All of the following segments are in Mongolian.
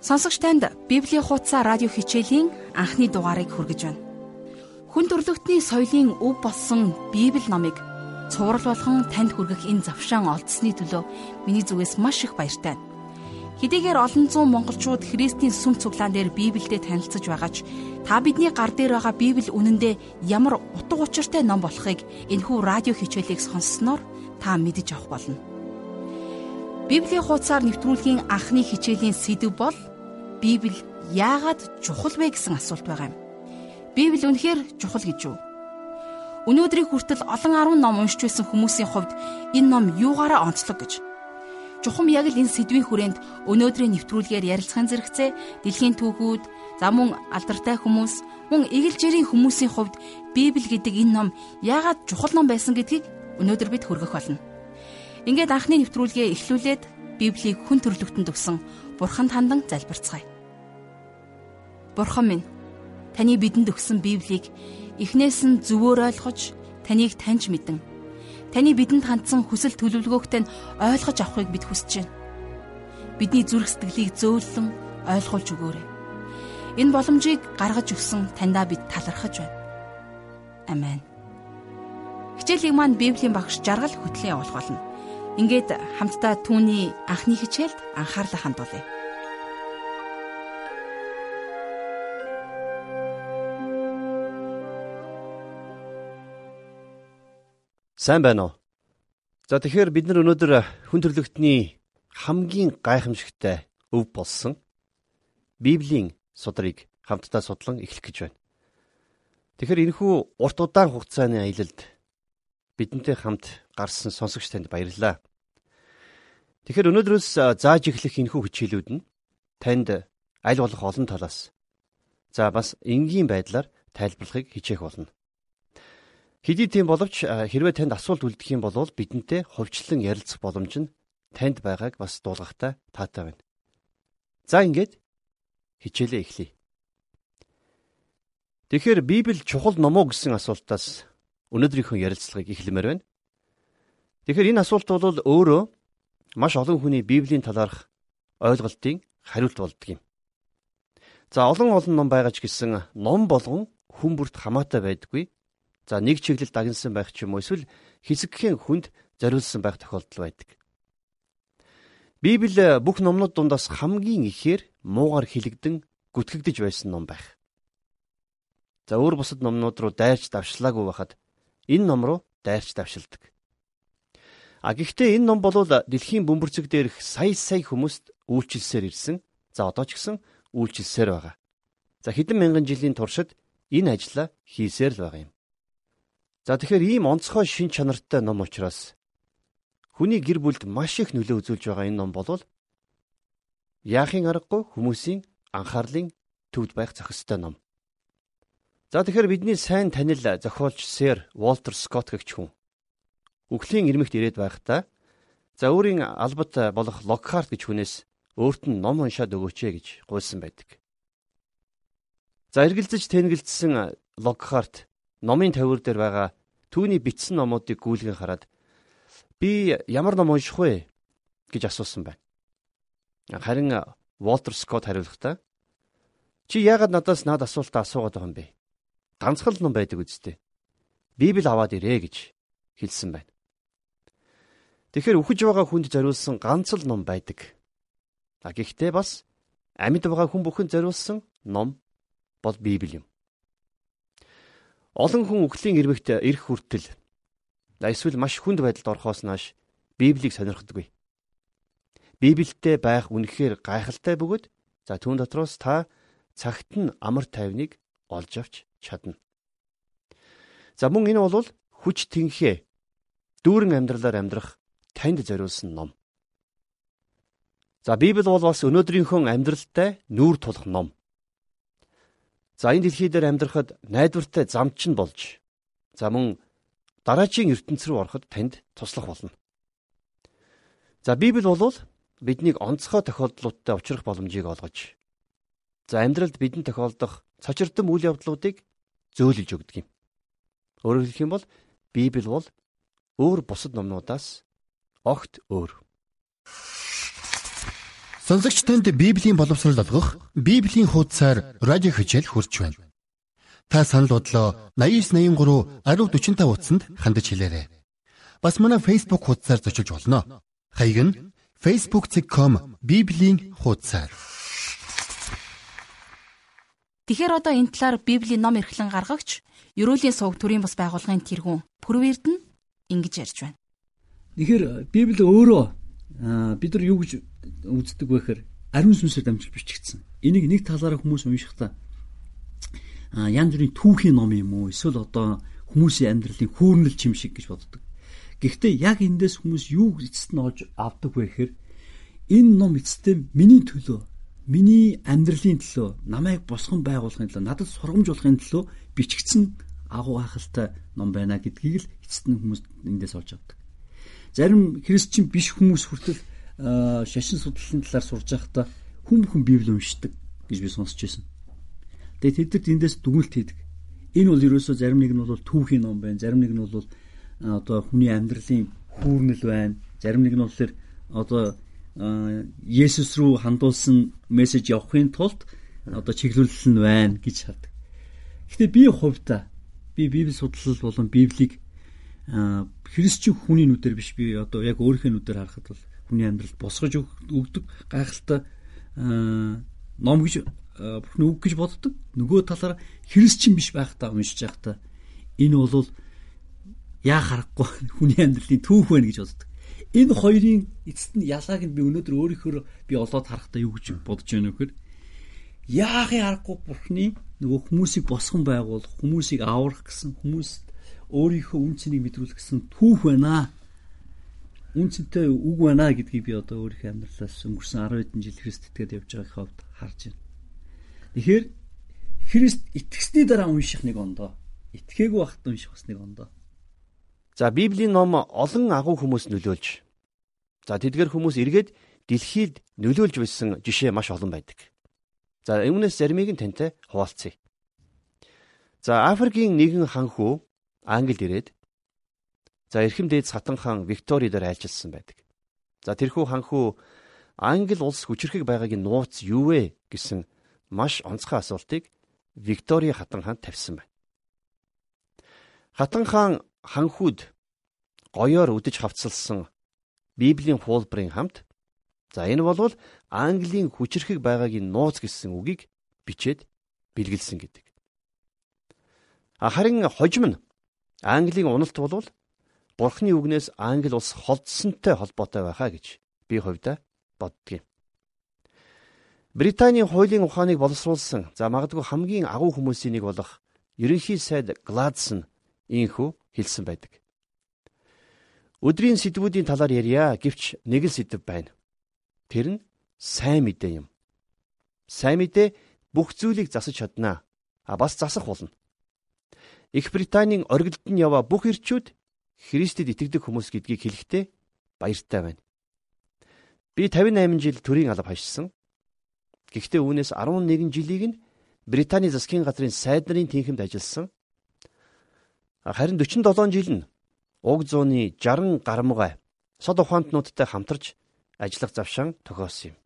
Сонсогч танд Библийн хуудасаа радио хичээлийн анхны дугаарыг хүргэж байна. Хүн төрлөختний соёлын өв болсон Библи номыг цуврал болгон танд хүргэх энэ завшаан олдсны төлөө миний зүгээс маш их баяртай. Хэдийгээр олон зуун монголчууд Христийн сүм цуглаан дээр Библиэд танилцж байгаач та бидний гар дээр байгаа Библи үнэндээ ямар утга учиртай ном болохыг энэхүү радио хичээлийг сонссноор та мэдэж авах болно. Библийн хуудасаар нэвтрүүлгийн анхны хичээлийн сэдэв бол Библи яагаад чухал вэ гэсэн асуулт байгаа юм. Библи үнэхээр чухал гэж юу? Өнөөдрийн хүртэл олон 10 ном уншиж байсан хүмүүсийн хувьд энэ ном юугаараа онцлог гэж. Чухам яг л энэ сэдвийн хүрээнд өнөөдрийн нэвтрүүлгээр ярилцахын зэрэгцээ дэлхийн түүхүүд, за мөн алдартай хүмүүс, мөн эгэлжирийн хүмүүсийн хувьд Библи гэдэг энэ ном яагаад чухал ном байсан гэдгийг өнөөдөр бид хөргөх болно. Ингээд анхны нэвтрүүлгээ эхлүүлээд Библийг хүн төрлөختөнд өгсөн Бурханд хандан залбирцгаая. Бурхан минь, таны бидэнд өгсөн Библийг эхнээс нь зөвөр ойлгож, таныг таньж мэдэн. Таны бидэнд хандсан хүсэл төлөвлөгөөгтэй нь ойлгож авахыг бид хүсэж байна. Бидний зүрх сэтгэлийг зөөлөн ойлгуулж өгөөрэй. Энэ боломжийг гаргаж өгсөн таньдаа бид талархаж байна. Амен. Хичээлийг маань Библийн багш жаргал хөтлөн явуулах болно. Ингээд хамтдаа түүний анхны хичээлд анхаарлаа хандуулъя. Сайн байна уу? За тэгэхээр бид нар өнөөдөр хүн төрлөختний хамгийн гайхамшигтай өв болсон Библийн судрыг хамтдаа судлан эхлэх гэж байна. Тэгэхээр энэхүү урт удаан хугацааны аялалд бидэнтэй хамт гарсан сонсогч танд баярлалаа. Тэгэхээр өнөөдрөөс зааж эхлэх энэхүү хичээлүүд нь танд аль болох олон талаас за бас энгийн байдлаар тайлбарлахыг хичээх болно. Хэдий тийм боловч хэрвээ танд асуулт үлдэх юм бол бидэнтэй хувьчлан ярилцах боломж нь танд байгааг бас дуулгахтай таатай байна. За ингээд хичээлээ эхлэе. Тэгэхээр Библи чухал ном уу гэсэн асуултаас өнөөдрийнхөө ярилцлагыг эхлэмээр байна. Тэгэхээр энэ асуулт бол өөрөө маш олон хүний Библийн талаарх ойлголтын хариулт болдго юм. За олон олон ном байгаа ч гэсэн ном болгон хүн бүрт хамаатай байдаггүй. За нэг чиглэл дагнсан байх ч юм уу эсвэл хэсэгхэн хүнд зориулсан байх тохиолдол байдаг. Библи бүх номнууд дундаас хамгийн ихээр муугар хилэгдэн гүтгэгдэж байсан ном байх. За өөр бусад номнууд руу дайрч давшлаагүй байхад энэ ном руу дайрч давшилдаг. А гэхдээ энэ ном бол дэлхийн бөмбөрцөг дээрх сая сая хүмүүст үйлчилсээр ирсэн. За одоо ч гэсэн үйлчилсээр байгаа. За хэдэн мянган жилийн туршид энэ ажлаа хийсээр л байгаа юм. За тэгэхээр ийм онцгой шин чанартай ном учраас хүний гэр бүлд маш их нөлөө үзүүлж байгаа энэ ном бол яахын аргагүй хүмүүсийн анхаарлын төвд байх зохистой ном. За тэгэхээр бидний сайн танил зохиолч Сэр Волтер Скотт гэгч хүн Үхлийн ирмэгт ирээд байхдаа за өөрийн албат болох Локхарт гэж хүнээс өөрт нь ном уншаад өгөөч гэж гуйсан байдаг. За эргэлзэж тэнгэлдсэн Локхарт номын тавир дээр байгаа түүний бичсэн номуудыг гүйлгэн хараад би ямар ном унших вэ гэж асуусан байна. Харин Волтер Скотт хариулахдаа чи яагаад надаас над асуултаа асуугаад байгаа юм бэ? Ганцхан ном байдаг үсттэй. Библи аваад ирээ гэж хэлсэн байна. Тэгэхээр үхэж байгаа хүнд зориулсан ганц л ном байдаг. А гэхдээ бас амьд байгаа хүн бүхэнд зориулсан ном бол Библи юм. Олон хүн үхлийн ирвэгт ирэх хүртэл эсвэл маш хүнд байдалд орохоос нааш Библийг сонирхдаггүй. Библиэд байх үнэхээр гайхалтай бөгөөд за түүн дотроос та цагт нь амар тайвныг олж авч чадна. За мөн энэ бол хүч тэнхээ дүүрэн амьдралаар амьдрах танд зориулсан ном. За Библи бол бас өнөөдрийнхөө амьдралтай нүүр тулах ном. За энэ дэлхий дээр амьдрахад найдвартай замч нь болж за мөн дараачийн ертөнц рүү ороход танд туслах болно. За Библи бол биднийг онцгой тохиолдлуудтай учрах боломжийг олгож за амьдралд бидэнд тохиолдох цочирдсан үйл явдлуудыг зөөлөж өгдөг юм. Өөрөөр хэлэх юм бол Библи бол өөр бусад номнуудаас огт өөр. Сонсогч танд Библийн боловсрол олгох Библийн хуудасаар радио хичээл хурж байна. Та санал бодлоо 8983 1045 утсанд хандаж хэлээрэй. Бас манай Facebook хуудасаар зочилж болно. Хаяг нь facebook.com библийн хуудасаар. Тэгэхээр одоо энэ талаар Библийн ном эрхлэн гаргагч Ерөөлийн сувг төрийн бас байгууллагын тэргүүн Пүрвэрд нь ингэж ярьж байна. Тэгэхээр Библи өөрөө бид нар юу гэж үздэг вэ гэхээр ариун сүнсээр дамжиж бичигдсэн. Энийг нэг талаараа хүмүүс уншихдаа а янз бүрийн түүхийн ном юм уу эсвэл одоо хүмүүсийн амьдралын хүүрнэл чим шиг гэж боддог. Гэхдээ яг эндээс хүмүүс юу эцэст нь олж авдаг вэ гэхээр энэ ном эцэстээ миний төлөө миний амьдралын төлөө намайг босгон байгуулахын төлөө надад сургамж болохын төлөө бичигдсэн агуу гахалтай ном байна гэдгийг л эцэст нь хүмүүс эндээс олж авдаг. Зарим христчин биш хүмүүс хүртэл шашин судлалын талаар сурж байхдаа хүм хүм библи уншдаг гэж би сонсч байсан. Тэгээд тэд нар эндээс дүгнэлт хийдэг. Энэ бол ерөөсөө зарим нэг нь бол түүхийн ном байна, зарим нэг нь бол одоо хүний амьдралын хүүрнэл байна, зарим нэг нь болохоор одоо Есүс рүү хандуулсан мессеж явахын тулд одоо чиглүүлэл нь байна гэж хардаг. Гэтэ би хувьдаа би библи судлал болон библийг христчин хүний нүдээр биш би одоо яг өөрийнхөө нүдээр харахад бол хүний амьдралд босгож өгдөг гайхалтай ном гэж бүхний үг гэж боддог. Нөгөө талаараа христчин биш байхдаа уншиж байхдаа энэ бол яа харахгүй хүний амьдралын түүх байна гэж боддог. Энэ хоёрын эцэст нь ялгааг нь би өнөөдөр өөрийнхөө би олоод харахтаа юу гэж бодож байна вэхээр яахын харахгүй бурхны нөгөө хүмүүсийг босгон байгуул хүмүүсийг аврах гэсэн хүмүүс өөрийнхөө үн цэнийг мэдрүүлэх гэсэн түүх байна үнцэнтэй үг байна гэдгийг би одоо өөрийнхөө амьдралаас өнгөрсөн 10 хэдэн жил Христ итгээд явж байгаа хавьд харж байна. Тэгэхээр Христ итгэсний дараа унших нэг ондоо. Итгээгүй байхад унших бас нэг ондоо. За Библийн ном олон агуу хүмүүс нөлөөлж. За тэдгэр хүмүүс эргээд дэлхийд нөлөөлж байсан жишээ маш олон байдаг. За өмнөөс заримыг нь тантай хуваалцъя. За Африкийн нэгэн ханхүү Англид ирээд За эрхэм дээд сатан хаан Виктори дээр айлчилсан байдаг. За тэрхүү ханхүү Англи улс хүчрэхэг байгаагийн нууц юу вэ гэсэн маш онцгой асуултыг Виктори хатан хаан тавьсан байна. Хатан хаан ханхүүд гоёор үдэж хавцалсан Библийн хуулбарын хамт за энэ бол Английн хүчрэхэг байгаагийн нууц гэсэн үгийг бичээд бэлгэлсэн гэдэг. Харин хожим нь Английн уналт болвол Бурхны үгнээс англи улс холдсонтой холбоотой байхаа гэж би хувьдаа боддгийн. Британий хуулийн ухааныг боловсруулсан за магадгүй хамгийн агуу хүмүүсийн нэг болох ерөнхий сайд Гладсон ийхүү хэлсэн байдаг. Өдрийн сэдвүүдийн талаар ярья гэвч нэг л сэдв байна. Тэр нь сайн мэдээ юм. Сайн мэдээ бүх зүйлийг засаж чаднаа. А бас засах болно. Их Британийн оргилд нь яваа бүх ирчүүд Христэд итгэдэг хүмүүс гэдгийг хэлэхдээ баяртай байна. Би 58 жил төрийн алба хашсан. Гэхдээ үүнээс 11 жилийг нь Британий засгийн газрын сайд нарын тэнхимд ажилласан. Харин 47 жил нь уг зууны 60 гарамгай сод ухаантнуудтай хамтарч ажиллах завшаан тохиосон юм.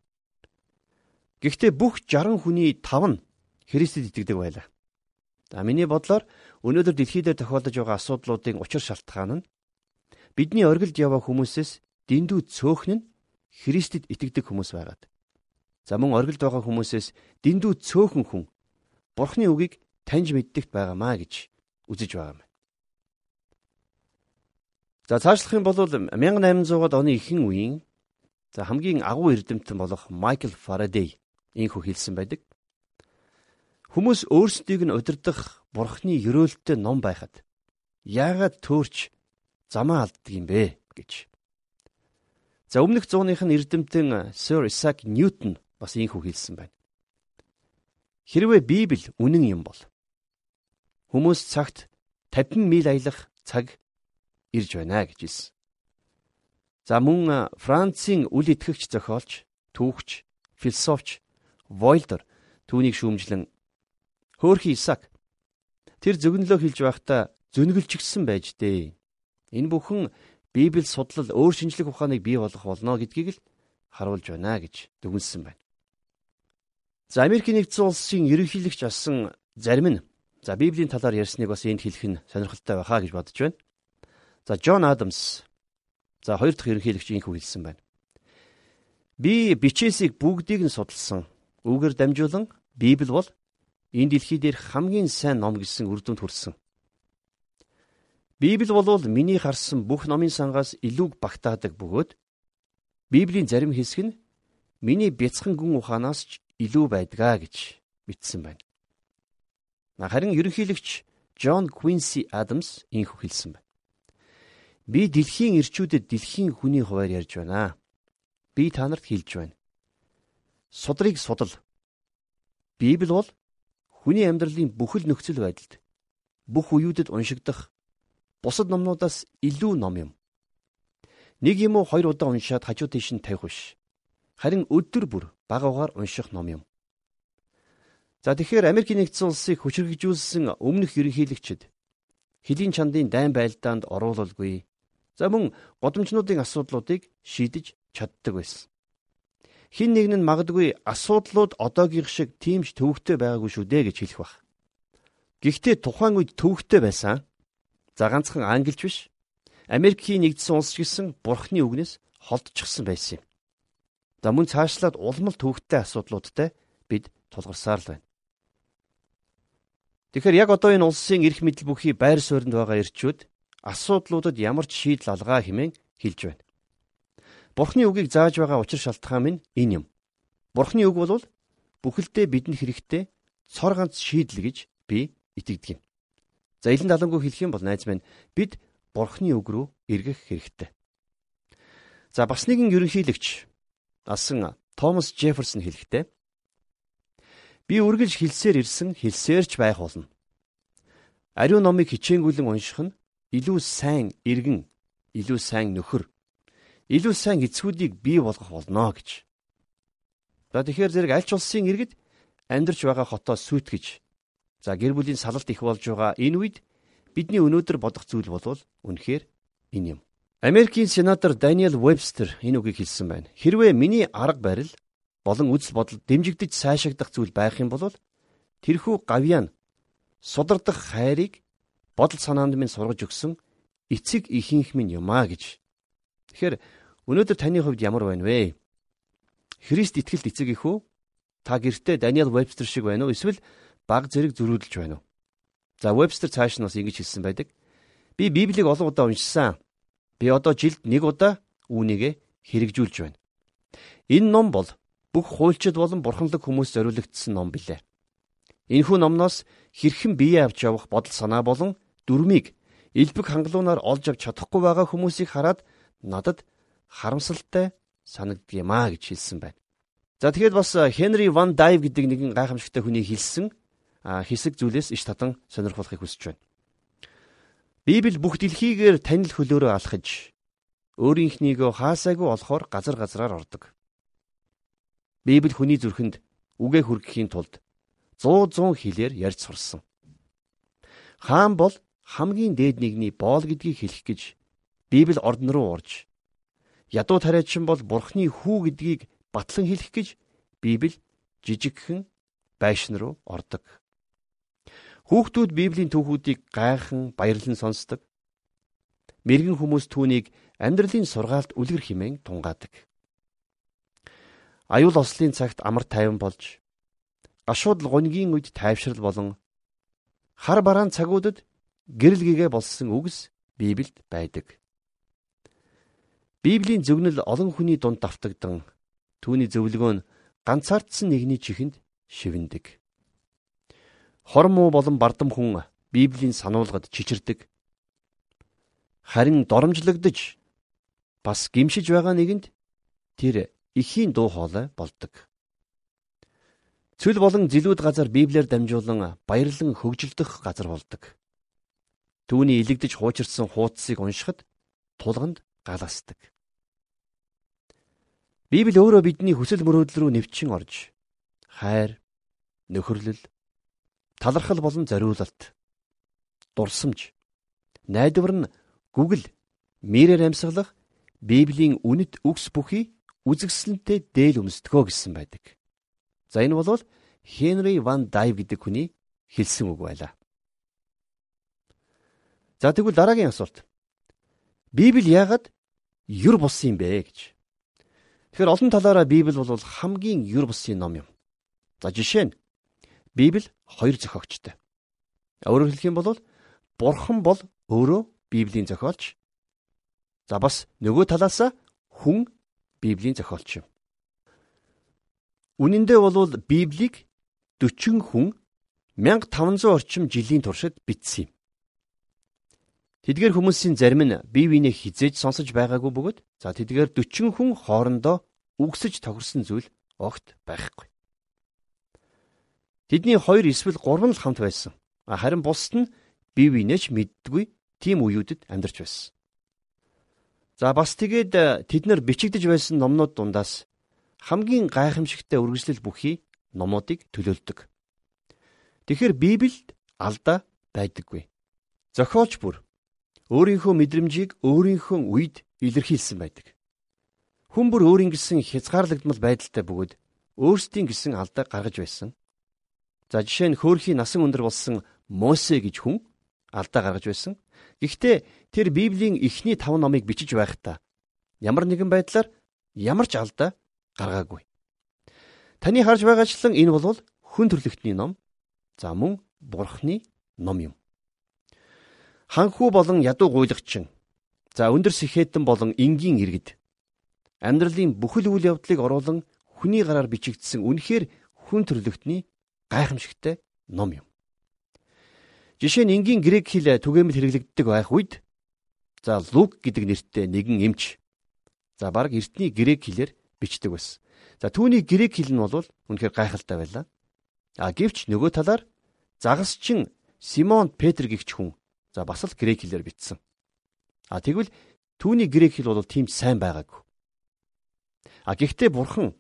Гэхдээ бүх 60 хүний 5 нь Христэд итгэдэг байлаа. За миний бодлоор өнөөдөр дэлхий дээр тохиолдож байгаа асуудлуудын учир шалтгаан нь бидний оргилд яваа хүмүүсээс дэндүү цөөхн нь Христэд итгэдэг хүмүүс байгаад. За мөн оргилд байгаа хүмүүсээс дэндүү цөөхөн хүн Бурхны үгийг таньж мэддэгт байгаамаа гэж үзэж байгаа юм. За цаашлах юм бол 1800-аад оны ихэнх үеийн за хамгийн агуу эрдэмтэн болох Майкл Фарадей ийхүү хэлсэн байдаг. Хүмүүс өөрсдийг нь удирдах бурхны ерөөлтөй ном байхад яагаад төөрч замаа алддаг юм бэ гэж. За өмнөх зууных нь эрдэмтэн Sir Isaac Newton бас ийхүү хэлсэн байна. Хэрвээ Библи үнэн юм бол хүмүүс цагт 50 миль аялах цаг ирж байна гэж хэлсэн. За мөн Францын үл итгэгч зохиолч, түүхч, философч Войлдер түүнийг шүүмжлэн Хөөхи Исаак тэр зөгнөлөө хэлж байхдаа зөнгөлжгсөн байж дээ. Энэ бүхэн Библи судлал өөр шинжлэх ухааныг бий болгох болно гэдгийг л харуулж байна гэж дүгнэлсэн байна. За Америкийн нэгдсэн улсын ерөнхийлөгч асан зарим нь за Библийн талаар ярьсныг бас энд хэлэх нь сонирхолтой байхаа гэж бодож байна. За Джон Адамс за хоёр дахь ерөнхийлөгч ийхүү хэлсэн байна. Би бичээсийг бүгдийг нь судалсан. Үүгээр дамжуулан Библи бол энэ дэлхий дээр хамгийн сайн ном гэсэн үр дүнд хүрсэн. Библи болвол миний харсан бүх номын сангаас илүү багтаадаг бөгөөд Библийн зарим хэсэг нь миний бяцхан гүн ухаанаас ч илүү байдгаа гэж бичсэн байна. Харин ерөнхийлөгч Джон Квинси Адамс ийхүү хэлсэн байна. Би дэлхийн ирчүүдэд дэлхийн хүний хуваар ярьж байна. Би та нарт хэлж байна. Судрыг судал. Библи бол хүний амьдралын бүхэл нөхцөл байдалд бүх үеүүдэд уншигдах бусад номнуудаас илүү ном юм. Нэг юм уу хоёр удаа уншаад хажуу тийш нь тавих биш. Харин өдөр бүр багаагаар унших ном юм. За тэгэхээр Америкийн нэгдсэн улсыг хүчрхэгжүүлсэн өмнөх ерөнхийлөгчд хэлийн чандын дайн байлдаанд оруулалгүй. За мөн годомчнуудын асуудлуудыг шийдэж чаддаг байсан. Хин нэг нь магадгүй асуудлууд одоогийн шиг тиймч төвөгтэй байгаагүй шүү дээ гэж хэлэх баг. Гэхдээ тухайн үед төвөгтэй байсан За ганцхан англич биш. Америкийн нэгдсэн улс гэсэн бурхны үгнээс холдчихсан байсан юм. За мөн цаашлаад улмал төвхтэй асуудлуудтай бид тулгарсаар л байна. Тэгэхээр яг одоо энэ улсын эрх мэдэл бүхий байр суурьнд байгаа ирчүүд асуудлуудад ямар ч шийдэл алгаа хэмээн хэлж байна. Бурхны үгийг зааж байгаа учир шалтгаан минь энэ юм. Бурхны үг бол бүхэлдээ бидэнд хэрэгтэй цор ганц шийдэл гэж би итгэдэг юм. За илэн далангуу хэлэх юм бол найз минь бид бурхны үг рүү эргэх хэрэгтэй. За бас нэгэн ерөнхийлөгч асан Томас Джефферсон хэлэхдээ би үргэлж хэлсээр ирсэн хэлсээрч байх болно. Ариун номыг хичээнгүйлэн унших нь илүү сайн иргэн, илүү сайн нөхөр, илүү сайн эцгүүдийг бий болгох болно гэж. За тэгэхээр зэрэг аль ч улсын иргэд амьдарч байгаа хотоо сүйтгэж За гэр бүлийн салалт их болж байгаа энэ үед бидний өнөөдөр бодох зүйл бол үнэхээр энэ юм. Америкийн сенатор Даниэл Вебстер энэ үгийг хэлсэн байна. Хэрвээ миний арга барил болон үзэл бодол дэмжигдэж сайшаагдах зүйл байх юм бол тэрхүү гавьяан судардах хайрыг бодол санаанд минь сургаж өгсөн эцэг ихийнх минь юмаа гэж. Тэгэхээр өнөөдөр таны хувьд ямар байна вэ? Христ итгэлт эцэг их үү? Та гэртээ Даниэл Вебстер шиг байна уу? Эсвэл баг зэрэг зөрүүдэлж байна уу? За Вебстер цааш нь бас ингэж хэлсэн байдаг. Би Библийг олон удаа уншсан. Би одоо жилд нэг удаа үүнийгээ хэрэгжүүлж байна. Энэ ном бол бүх хуульчид болон бурханлаг хүмүүс зориулагдсан ном билээ. Энэхүү номноос хэрхэн бие авч явах бодол санаа болон дүрмийг элбэг хангалуунаар олж авч чадахгүй байгаа хүмүүсийг хараад надад харамсалтай санагдгиймаа гэж хэлсэн байна. За тэгэхэд бас Хенри Ван Дайв гэдэг нэгэн гайхамшигтай хүний хэлсэн хэсэг зүйлээс иш татан сонирхолохыг хүсэж байна. Библи бүх дэлхийгээр танил хөлөөрөө алхаж өөрийнхнийгөө хаасаагүй олохоор газар газраар ордог. Библи хүний зүрхэнд үгээ хүргэхийн тулд 100 100 хэлээр ярьж сурсан. Хаан бол хамгийн дээд нэгний боол гэдгийг хэлэх гэж Библи ордон руу орж ядуу тариачин бол бурхны хүү гэдгийг батлан хэлэх гэж Библи жижигхэн байшин руу ордог. Хүүхдүүд Библийн түүхүүдийг гайхан баярлан сонсдог. Мэргэн хүмүүс түүнийг амьдралын сургаалт үлгэр хэмээн тунгаадаг. Аюул ослын цагт амар тайван болж гашууд гунгийн үед тайвшрал болон хар бараан цагуудад гэрэл гэгээ болсон үгс Библиэд байдаг. Библийн зөвнөл олон хүний дунд давтагдан түүний зөвлөгөө нь ганцаардсан нэгний чихэнд шивэндэг. Хормоо болон бардам хүн Библийн сануулгад чичирдэг. Харин доромжлогдож бас гимшиж байгаа нэгэнд тэр эхийн дуу хоолой болдог. Цүл болон зилүүд газар Библиэр дамжуулан баярлан хөгжилдөх газар болдог. Түүний илэгдэж хуучирсан хуудсыг уншихад тулганд галаасдаг. Библи өөрөө бидний хүсэл мөрөөдөл рүү нэвчин орж хайр, нөхөрлөл, талархал болон зориулалт дурсамж найдвар нь гүгэл мэрээр амьсгалах библийн үнэт үгс бүхий үзэгсэлэнтэй дээл өмсдгөө гэсэн байдаг. За энэ бол Хенри Ван Дайв гэдэг хүний хэлсэн үг байлаа. За тэгвэл дараагийн асуулт. Библи яагаад юр бус юм бэ гэж. Тэгэхээр олон талаараа Библи бол хамгийн юр бусын ном юм. За жишээ нь Библи хоёр зохиогчтой. Өөрөөр хэлэх юм бол Бурхан бол өөрөө Библийн зохиолч. За бас нөгөө талаасаа хүн Библийн зохиолч юм. Үнэн дээр бол Библийг 40 хүн 1500 орчим жилийн туршид бичсэн юм. Тэдгээр хүмүүсийн зарим нь бие биенээ хизээж сонсож байгаагүй бөгөөд за тэдгээр 40 хүн хоорондоо үгсэж тохирсон зүйл огт байхгүй. Тэдний хоёр эсвэл гурван л хамт байсан. Харин бусд нь бие биенээч мэддгүй тийм үеүүдэд амьдарч байсан. За бас тэгээд э, тэд нар бичигдэж байсан номнууд дундаас хамгийн гайхамшигтай үргэлжлэл бүхий номуудыг төлөөлдөг. Тэгэхээр Библиэд алдаа байдаггүй. Зохиолч бүр өөрийнхөө мэдрэмжийг өөрийнхөө үед илэрхийлсэн байдаг. Хүн бүр өөрийн гэсэн хязгаарлагдмал байдалтай бөгөөд өөрсдийн гэсэн алдаа гаргаж байсан. За жишээ нь хөөрхийн насан өндөр болсон Мосе гэж хүн алдаа гаргаж байсан. Гэхдээ тэр Библийн эхний 5 номыг бичиж байхдаа ямар нэгэн байдлаар ямар ч алдаа гаргаагүй. Таны харж байгаачлан энэ бол хүн төрлөختний ном. За мөн бурхны ном юм. Ханхүү болон ядуу гуйлагчин. За өндөр сэхэтэн болон энгийн иргэд. Амьдралын бүхэл үйл явдлыг оруулан хүний гараар бичигдсэн үнэхээр хүн төрлөختний гайхамшигтай ном юм. Жишээ нь энгийн грек хэл түгээмэл хэрэглэгддэг байх үед за Лук гэдэг нэртэй нэгэн эмч за баг эртний грек хэлээр бичдэг байсан. За түүний грек хэл нь бол үнэхээр гайхалтай байлаа. А гэвч нөгөө талаар загасчин Симон Петр гихч хүн за бас л грек хэлээр бичсэн. А тэгвэл түүний грек хэл бол тийм сайн байгаагүй. А гэхдээ бурхан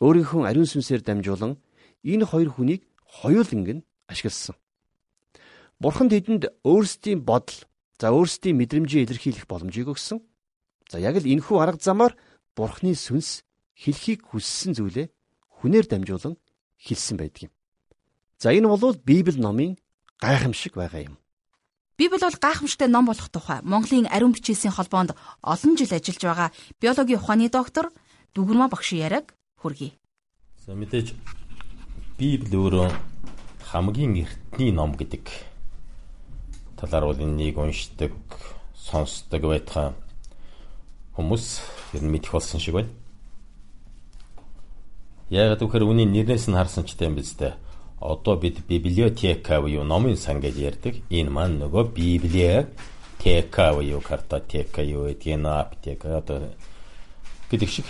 өөрийнхөө ариун сүнсээр дамжуулан энэ хоёр хүнийг хоёуланг нь ашигласан. Бурхан тэдэнд өөрсдийн бодол, за өөрсдийн мэдрэмжээ илэрхийлэх боломжийг өгсөн. За яг л энэхүү арга замаар Бурханы сүнс хэлхийг хүссэн зүйлээ хүнээр дамжуулан хэлсэн байдаг юм. За энэ бол Библи номын гайхамшиг байгаа юм. Библи бол гайхамшигтай ном болох тухай Монголын ариун бичээсийн холбоонд олон жил ажиллаж байгаа биологийн ухааны доктор Дүгүрмэ багш яриаг хүргэе. За мэдээж Библи өөрөө хамгийн эртний ном гэдэг талаар бол энийг уншдаг, сонсдог байтугай хүмүүс ер нь мэдэх болсон шиг байна. Яг гэхээр үүний нэрнээс нь харсан ч тийм биз дээ. Одоо бид библиотека буюу номын сан гэж ярьдаг. Энэ маань нөгөө библиэ тека буюу картотека юу гэдгийг аптека одоо гэдэг шиг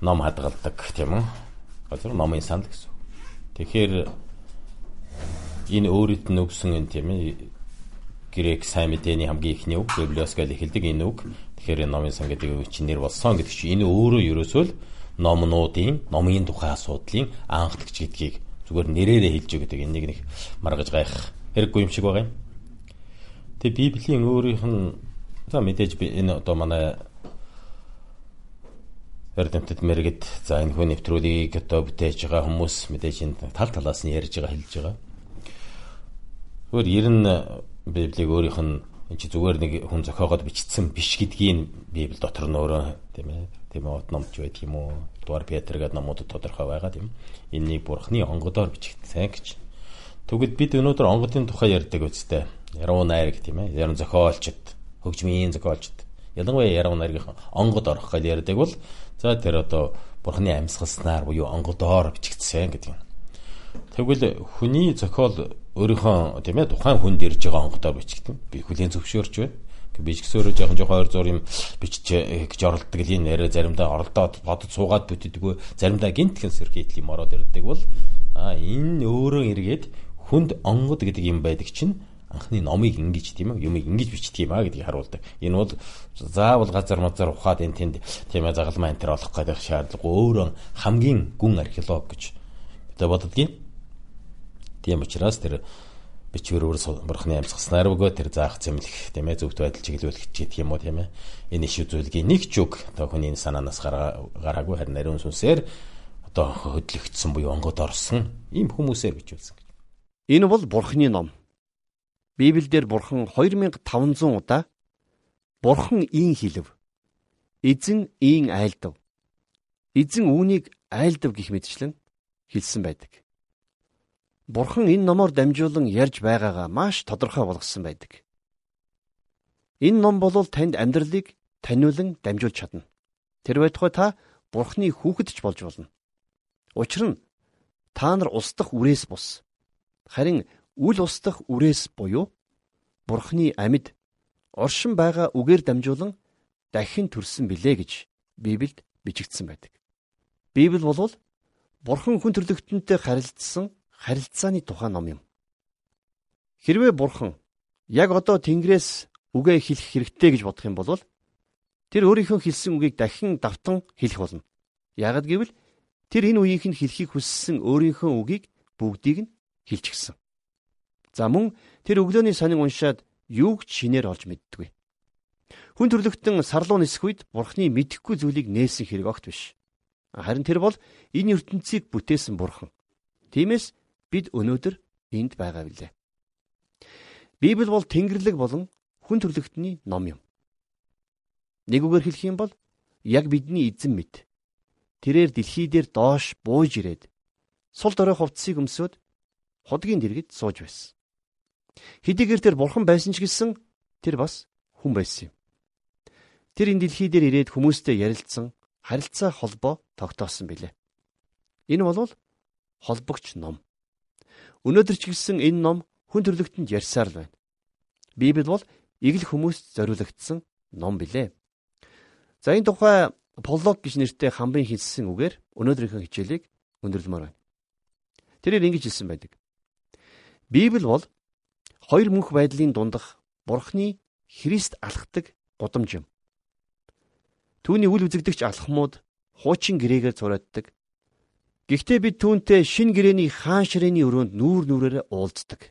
ном хадгалдаг тийм үү? Одоо номын сан гэсэн. Тэгэхээр энэ өөрөд нь өгсөн юм тийм ээ грек сайн мэдээний хамгийн ихний үг библиос гэж эхэлдэг энэ үг. Тэгэхээр энэ номын сан гэдэг үг чинь нэр болсон гэдэг чинь энэ өөрөө ерөөсөө л номнуудын номын тухай асуудлын анхдагч гэдгийг зүгээр нэрээрээ хэлж өгдөг энийг нэг маргаж гайх хэрэггүй юм шиг байгаа юм. Тэгээ Библийн өөрийнх нь за мэдээж энэ одоо манай эрдэмтэд мэрэгд за энэ хүн нэвтрүүлгийг одоо бүтээж байгаа хүмүүс мэдээж энэ тал талаас нь ярьж байгаа хэлж байгаа. Өөр ер нь Библийг өөрийнх нь энэ чи зүгээр нэг хүн зохиогоод бичсэн биш гэдгийг Библи дотор нь өөрөө тийм ээ тийм ээ номч байдаг юм уу? Дугаар Петр гэдэг номуудад тодорхой байгаа тийм. Энэнийг бурхны онгодоор бичигдсэн гэж. Тэгвэл бид өнөөдөр онгодын тухай ярьдаг үстэй яруу найраг тийм ээ яруу зохиолчд хөгжмийн зохиолчд. Ялангуяа яруу найргийн онгод орох гэж ярьдаг бол за тэр одоо бурхны амьсгалснаар буюу онгодоор бичигдсэн гэдэг юм. Тэгвэл хүний зохиол өөрийнхөө тийм ээ тухайн хүнд ирж байгаа онготоор бичигдэн. Би хүлийн зөвшөөрч байна. Би ч гэсөөрөө жоохон жоохон ойр зур юм бичиж гэж оролддог л энэ нэрэ заримдаа оролдоод бодод суугаад бүтдэггүй заримдаа гинтхэн сэрхийдл юм ороод ирдэг бол а энэ өөрөө эргээд хүнд онгод гэдэг юм байдаг чинь анхны номыг ингэж тийм ээ юмыг ингэж бичдэг юм а гэдгийг харуулдаг. Энэ бол заавал газар мазар ухаад энэ тэнд тийм ээ загалмаа энэ төр олох гэдэг шаардлага өөрөө хамгийн гүн археолог гэж одоо боддгийн. Тийм учраас тэр бичвэр өөр бурхны амьсгаснаар өгөө тэр заах зэмлэх тийм ээ зөвхт байдал чиглүүлэх гэх юм уу тийм ээ энэ иш үзүүлгийн нэг ч үг одоо хүний санаанаас гараагүй харин ариун сүнсээр одоо хөдлөгдсөн буюу онгод орсон ийм хүмүүсээр бичүүлсэн гэж. Энэ бол бурхны ном. Библиэлд бурхан 2500 удаа бурхан ийн хэлв. Эзэн ийн айлдав. Эзэн үүнийг айлдав гэх мэтчлэн хэлсэн байдаг. Бурхан энэ номоор дамжуулан ярьж байгаагаа маш тодорхой болгосон байдаг. Энэ ном бол танд амьдралыг таниулан дамжуулж чадна. Тэр байтугай та Бурханы хүүхэд ч болж болно. Учир нь та нар устдах үрээс бус. Харин үл устдах үрээс буюу Бурханы амьд оршин байгаа үгээр дамжуулан дахин төрсөн билээ гэж Библиэд бичигдсэн байдаг. Библи бол Бурхан хүн төрлөختөнтэй харилцсан харилцааны тухай ном юм. Хэрвээ бурхан яг одоо Тэнгэрээс үгээ хэлэх хэрэгтэй гэж бодох юм бол тэр өөрийнхөө хэлсэн үгийг дахин давтан хэлэх болно. Ягд гэвэл тэр энэ үеийнх нь хэлхийг хүссэн өөрийнхөө үгийг бүгдийг нь хэлчихсэн. За мөн тэр өглөөний сонин уншаад юуг ч шинээр олж мэддэггүй. Хүн төрлөختөн сарлуу нисэх үед бурхны мэдэхгүй зүйлийг нээсэн хэрэг огт биш. Харин тэр бол энэ ертөнцийг бүтээсэн бурхан. Тиймээс бид өнөөдөр энд байгаа билээ. Библи бол Тэнгэрлэг болон хүн төрлөختний ном юм. Нэг үгээр хэлэх юм бол яг бидний эзэн мэд. Тэрээр дэлхий дээр доош бууж ирээд сул дорой хувцсыг өмсөд ходгийн дэргэд сууж байсан. Хэдийгээр тэр бурхан байсан ч гэсэн тэр бас хүн байсан юм. Тэр энэ дэлхий дээр ирээд хүмүүстэй ярилцсан харилцаа холбоо тогтоосон билээ. Энэ бол холбогч ном. Өнөөдөр ч гэсэн энэ ном хүн төрлөختөнд ярьсаар л байна. Библи бол игэл хүмүүст зориулагдсан ном билээ. За энэ тухай пролог гэж нэртэй хамбын хэлсэн үгээр өнөөдрийнхөө хичээлийг өндөрлөмөр байна. Тэрээр ингэж хэлсэн байдаг. Библи бол хоёр мөнх байдлын дундах Бурхны Христ алхдаг гудамж юм. Түүний үл үзэгдэгч алхмууд хуучин гэрээгээр зурааддаг Гэхдээ бид түүнтэй шин гэрэний хаан ширээний өрөөнд нүүр нүрээр уулздаг.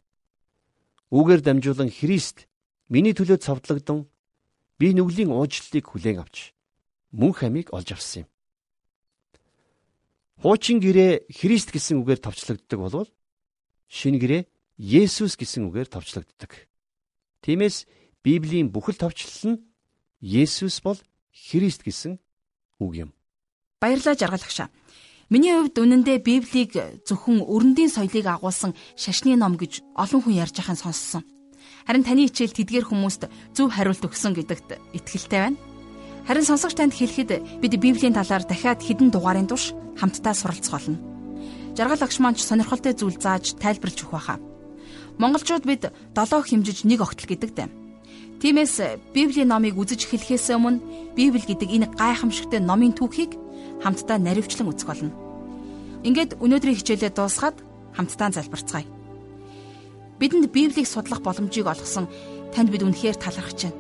Үүгээр дамжуулан Христ миний төлөө цавдлагдсан би нүглийн уучлалыг хүлээн авч мөн хамийг олж авсан юм. Хуучин гэрээ Христ гэсэн үгээр товчлогддог болвол шин гэрээ Есүс гэсэн үгээр товчлогддог. Тиймээс Библийн бүхэл товчлол нь Есүс бол Христ гэсэн үг юм. Баярлалаа жаргалагчаа. Миний хувьд үнэндээ Библийг зөвхөн өрөндийн соёлыг агуулсан шашны ном гэж олон хүн ярьж байхын сонссон. Харин таны хичээл тэдгээр хүмүүст зөв хариулт өгсөн гэдэгт итгэлтэй байна. Харин сонсогч танд хэлэхэд бид Библийн талаар дахиад хэдэн дугаарын турш хамтдаа суралцах болно. Жаргал агш маань сонирхолтой зүйл зааж тайлбарлаж өгөх байхаа. Монголчууд бид долоо хэмжиж нэг огтл гэдэгтэй. Тиймээс Библийн номыг үзэж эхлэхээс өмнө Библи гэдэг энэ гайхамшигтай номын түүхийг хамтдаа наривчлан үзэх болно. Ингээд өнөөдрийн хичээлээ дуусгаад хамтдаа залбирцгаая. Бидэнд Библийг судлах боломжийг олгосон танд бид үнэхээр талархаж байна.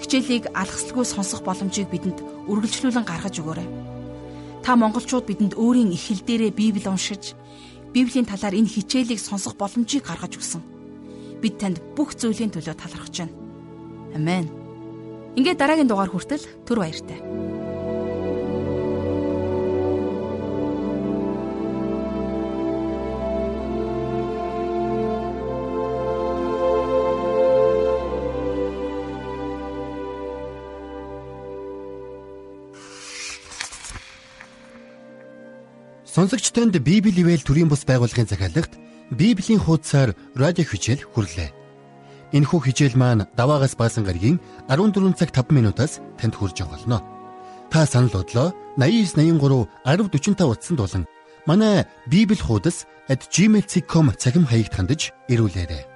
Хичээлийг алгасалгүй сонсох боломжийг бидэнд үргэлжлүүлэн гаргаж өгөөрэй. Та монголчууд бидэнд өөрийн их хэл дээрээ Библи уншиж, Библийн талаар энэ хичээлийг сонсох боломжийг гаргаж өгсөн. Бид танд бүх зүйлийн төлөө талархаж байна. Амен. Ингээд дараагийн дугаар хүртэл түр баяртай. Сонсогч танд Библи ивэл төрийн бус байгууллагын захиалагт Библийн хуудасаар радио хичээл хүрлээ. Энэхүү хичээл маань даваагаас баасан гарагийн 14 цаг 5 минутаас танд хүрж болно. Та санал бодлоо 8983 1045 утсанд болон манай Библи хуудас @gmail.com цахим хаягт хандаж ирүүлээрэй.